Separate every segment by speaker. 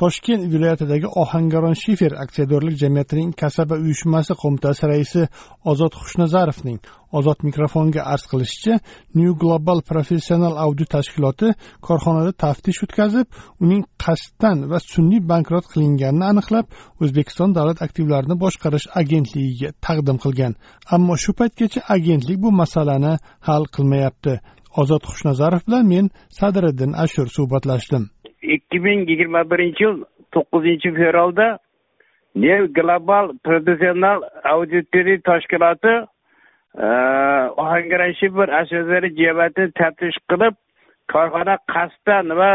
Speaker 1: Toshkent viloyatidagi ohangaron shifer aksiyadorlik jamiyatining kasaba uyushmasi qo'mitasi raisi ozod xushnazarovning ozod mikrofonga arz qilishicha new global professional audit tashkiloti korxonada taftish o'tkazib uning qasddan va sun'iy bankrot qilinganini aniqlab o'zbekiston davlat aktivlarini boshqarish agentligiga taqdim qilgan. Ammo shu paytgacha agentlik bu masalani hal qilmayapti. Ozod xushnazarov bilan men sadiriddin ashur suhbatlashdim.
Speaker 2: Ikki ming yigirma birinchi yil to'qqizinchi fevralda nev global professional auditoriy tashkiloti e, ohangaron shifr asosari jamiyatini taftish qilib korxona qasddan va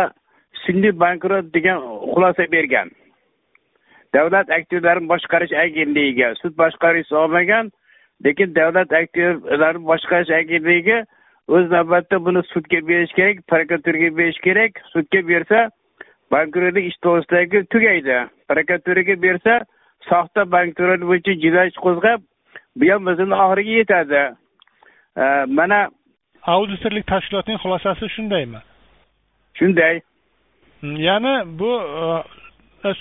Speaker 2: sun'iy bankrot degan xulosa bergan. Davlat aktivlarini boshqarish agentligiga sud boshqarish olmagan lekin davlat aktivlarini boshqarish agentligiga o'z navbatida buni sudga berish kerak prokuraturaga berish kerak. Sudga bersa bankrotlik ish to'g'risidagi tugaydi. Prokuraturaga bersa soxta bankrot bo'yicha jinoyat ish qo'zg'ab bu ham o'zini oxiriga yetadi. Mana
Speaker 1: auditorlik tashkilotining xulosasi shundaymi
Speaker 2: shunday.
Speaker 1: Ya'ni bu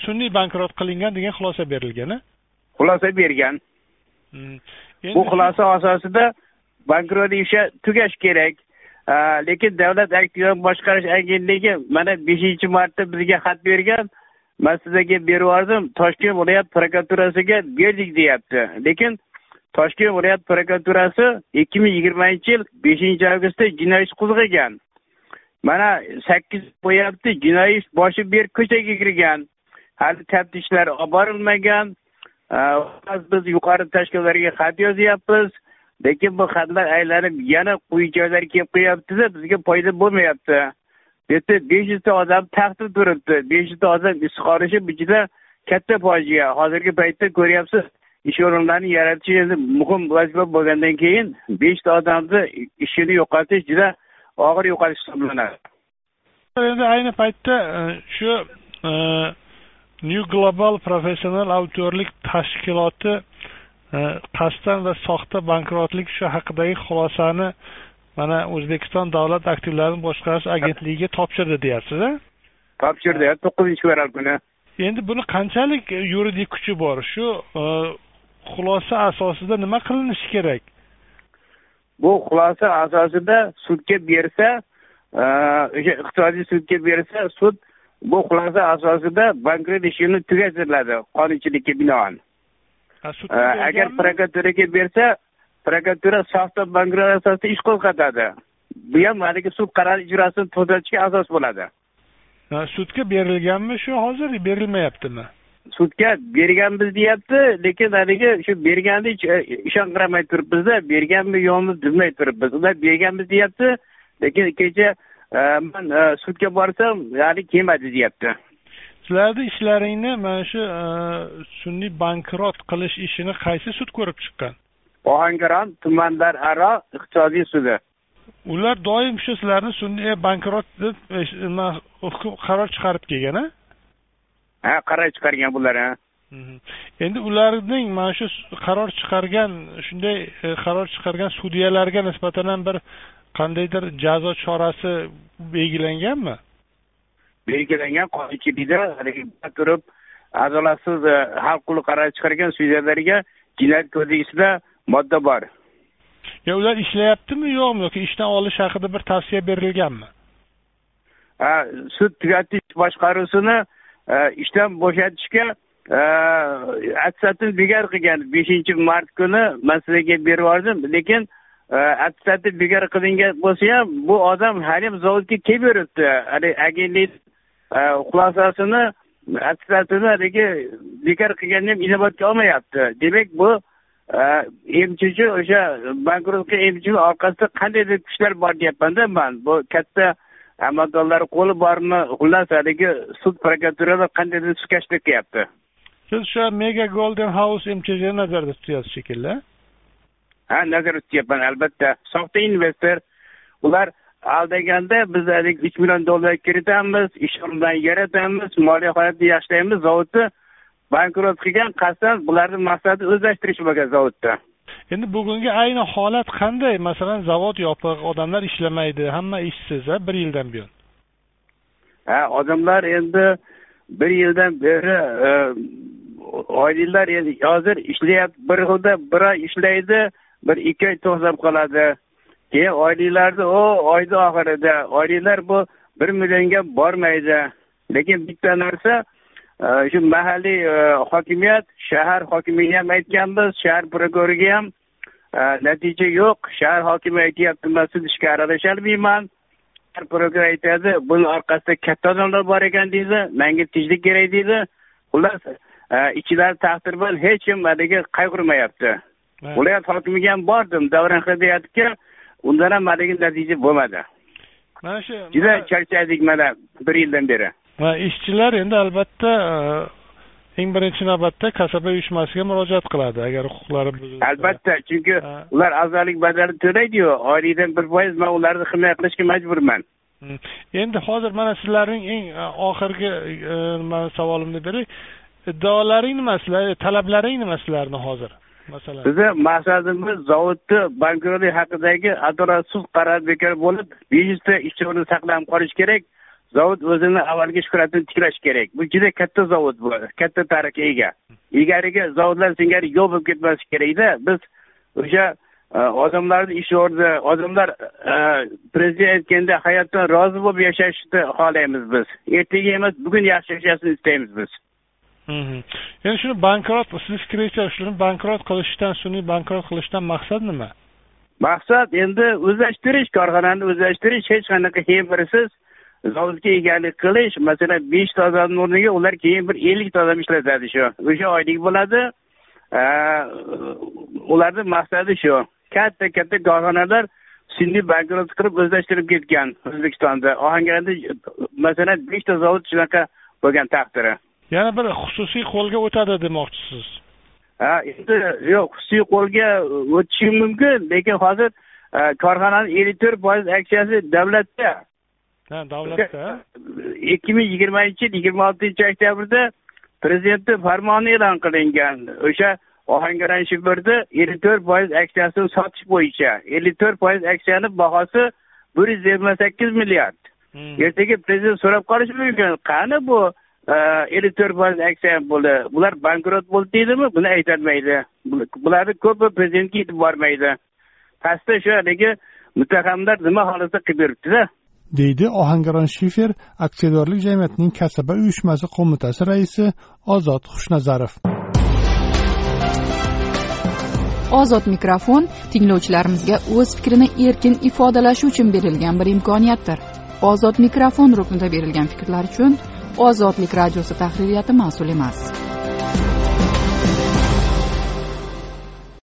Speaker 1: sun'iy bankrot qilingan degan xulosa berilgan
Speaker 2: xulosa bergan. Bu xulosa asosida bankrotlik ishi tugash kerak lekin davlat aktivlarini boshqarish agentligi mana beshinchi marta bizga xat bergan man sizlarga berib yubordim toshkent viloyat prokuraturasiga berdik deyapti lekin toshkent viloyat prokuraturasi ikki ming yigirmanchi yil beshinchi avgustda jinoiy ish qo'zg'agan mana sakkiz bo'lyapti jinoiy ish boshi berk ko'chaga kirgan hali taftishlar olib borilmagan biz yuqori tashkilotlarga xat yozyapmiz lekin bu xatlar aylanib yana quyi joylar kelib qo'yyaptida bizga foyda bo'lmayapti. Bu yerda besh yuzta odam taxtib turibdi. Besh yuzta odam ishorishi bu juda katta fojia hozirgi paytda ko'ryapsiz ish o'rinlarini yaratish endi muhim vazifa bo'lgandan keyin beshta odamni ishini yo'qotish juda og'ir yo'qotish hisoblanadi.
Speaker 1: Endi ayni paytda e, shu e, new global professional auditorlik tashkiloti qasddan va soxta bankrotlik shu haqidagi xulosani mana o'zbekiston davlat aktivlarini boshqarish agentligiga topshirdi deyapsiz a
Speaker 2: topshirdi to'qqizinchi fevral kuni.
Speaker 1: Endi buni qanchalik yuridik kuchi bor? Shu xulosa asosida nima qilinishi kerak?
Speaker 2: Bu xulosa asosida sudga bersa o'sha iqtisodiy sudga bersa sud bu xulosa asosida bankrot ishini tugatiladi qonunchilikka binoan agar prokuraturaga bersa prokuratura soxta bankrot asosida ish qo'zg'atadi. Bu ham haligi sud qarori ijrosini to'xtatishga asos bo'ladi.
Speaker 1: Sudga berilganmi shu hozir berilmayaptimi?
Speaker 2: Sudga berganmiz deyapti lekin haligi shu berganni ishonqiramay turibmizda berganmi yo'qmi bilmay turibmiz. Ular berganmiz deyapti lekin kecha man sudga borsam hali kelmadi deyapti
Speaker 1: sizlarni ishlaringni mana shu sun'iy bankrot qilish ishini qaysi sud ko'rib chiqqan?
Speaker 2: Ohangaron tumanlararo iqtisodiy sudi.
Speaker 1: Ular doim shu sizlarni sun'iy bankrot deb hukm qaror chiqarib kelgan a
Speaker 2: ha qaror chiqargan bular ha.
Speaker 1: Endi ularning mana shu qaror chiqargan shunday qaror chiqargan sudyalarga nisbatan bir qandaydir jazo chorasi belgilanganmi
Speaker 2: belgilangan qonunchilikda turib adolatsiz hal qilib qaror chiqargan sudyalarga jinoyat kodeksida modda bor.
Speaker 1: Yo ular ishlayaptimi yo'qmi yoki ishdan olish haqida bir tavsiya berilganmi?
Speaker 2: Sud tugatish boshqaruvsini ishdan bo'shatishga attestatni bekor qilgan beshinchi mart kuni man sizlarga berib yubordim. Lekin attestati bekor qilingan bo'lsa ham bu odam haliyam zavodga kelaveribdi haligi agentlik xulosasini attestatini haligi bekor qilganni ham inobatga olmayapti demak bu emchichi o'sha bankrotga emchini orqasida qandaydir kuchlar bor deyapmanda man bu katta amaldorlar qo'li bormi xullas haligi sud prokuraturalar qandaydir sukashlik qilyapti
Speaker 1: siz o'sha mega golden house mchjni nazarda tutyapsiz shekilli
Speaker 2: ha nazarda tutyapman albatta soxta investor ular aldaganda biz haligi uch million dollar kiritamiz ish o'rinlarini yaratamiz moliya holatini yaxshilaymiz zavodni bankrot qilgan qasddan bularni maqsadi o'zlashtirish bo'lgan zavodda.
Speaker 1: Endi bugungi ayni holat qanday? Masalan zavod yopiq odamlar ishlamaydi hamma ishsiz a bir yildan buyon?
Speaker 2: Ha odamlar endi bir yildan beri e, oyliklar hozir ishlayapti bir xilda bir oy ishlaydi bir ikki oy to'xtab qoladi keyin oyliklarni u oyni oxirida oyliklar bu bir millionga bormaydi. Lekin bitta narsa e, shu mahalliy e, hokimiyat shahar hokimiga ham aytganmiz shahar prokuroriga ham e, natija yo'q. Shahar hokimi aytyapti man siz ishga aralasholmayman. Prokuror aytadi buni orqasida katta odamlar bor ekan deydi manga tinchlik kerak deydi. Xullas ichidagi taqdir bilan hech kim haligi qayg'urmayapti. Viloyat hokimiga ham bordim. Davron deyaptiki undan ham haligi natija bo'lmadi.
Speaker 1: Mana shu
Speaker 2: juda charchadik mana bir yildan beri.
Speaker 1: Va ishchilar endi albatta e, eng birinchi navbatda kasaba uyushmasiga murojaat qiladi agar huquqlari buzilsa.
Speaker 2: Albatta chunki ular a'zolik badalini to'laydiyu. Oylikdan bir foiz man ularni himoya qilishga majburman.
Speaker 1: Endi hozir mana sizlarning eng e, oxirgi e, savolimni beray iddaolaring nima sizlar talablaring nima sizlarni hozir masalan.
Speaker 2: Bizni maqsadimiz zavodni bankrotlik haqidagi adolatsiz qaror bekor bo'lib besh yuzta ishchi o'rni saqlanib qolishi kerak zavod o'zini avvalgi shuhratini tiklash kerak. Bu juda katta zavod bu katta tarixga ega. Ilgarigi zavodlar singari yo'q bo'lib ketmasligi kerakda biz o'sha e, odamlarni ish o'rni odamlar e, prezident aytganda hayotdan rozi bo'lib yashashni xohlaymiz biz. Ertaga emas bugun yaxshi yashashni istaymiz biz.
Speaker 1: Endi shuni bankrot siz fikringizcha shuni bankrot qilishdan sun'iy bankrot qilishdan maqsad nima
Speaker 2: maqsad endi o'zlashtirish korxonani o'zlashtirish hech qanaqa birsiz zavodga egalik qilish. Masalan beshta odamni o'rniga ular keyin bir ellikta odam ishlatadi shu. O'sha oylik bo'ladi. Ularni maqsadi shu. Katta katta korxonalar sun'iy bankrot qilib o'zlashtirib ketgan o'zbekistonda. Ohangaronda masalan beshta zavod shunaqa bo'lgan taqdiri.
Speaker 1: Yana bir xususiy qo'lga o'tadi demoqchisiz.
Speaker 2: Ha endi yo'q xususiy qo'lga o'tishi mumkin lekin hozir e, korxonani ellik to'rt foiz aksiyasi davlatda.
Speaker 1: Ha davlatda.
Speaker 2: Ikki ming yigirmanchi yil yigirma oltinchi oktyabrda prezidentni farmoni e'lon qilingan. O'sha ohangaron shifirda ellik to'rt foiz aksiyasini sotish bo'yicha. Ellik to'rt foiz aksiyani bahosi bir yuz yigirma sakkiz milliard. Hmm. ertaga prezident so'rab qolishi mumkin. Qani bu ellik to'rt foiz aksiya bo'ldi bular bankrot bo'ldi deydimi buni aytolmaydi bularni ko'pi prezidentga yetib bormaydi pastda shu haligi muttahamlar nima holatda qilib yuribdida
Speaker 1: deydi ohangaron shifer aksiyadorlik jamiyatining kasaba uyushmasi qo'mitasi raisi ozod xushnazarov
Speaker 3: ozod mikrofon tinglovchilarimizga o'z fikrini erkin ifodalashi uchun berilgan bir imkoniyatdir ozod mikrofon ruknida berilgan fikrlar uchun ozodlik radiosi tahririyati mas'ul emas.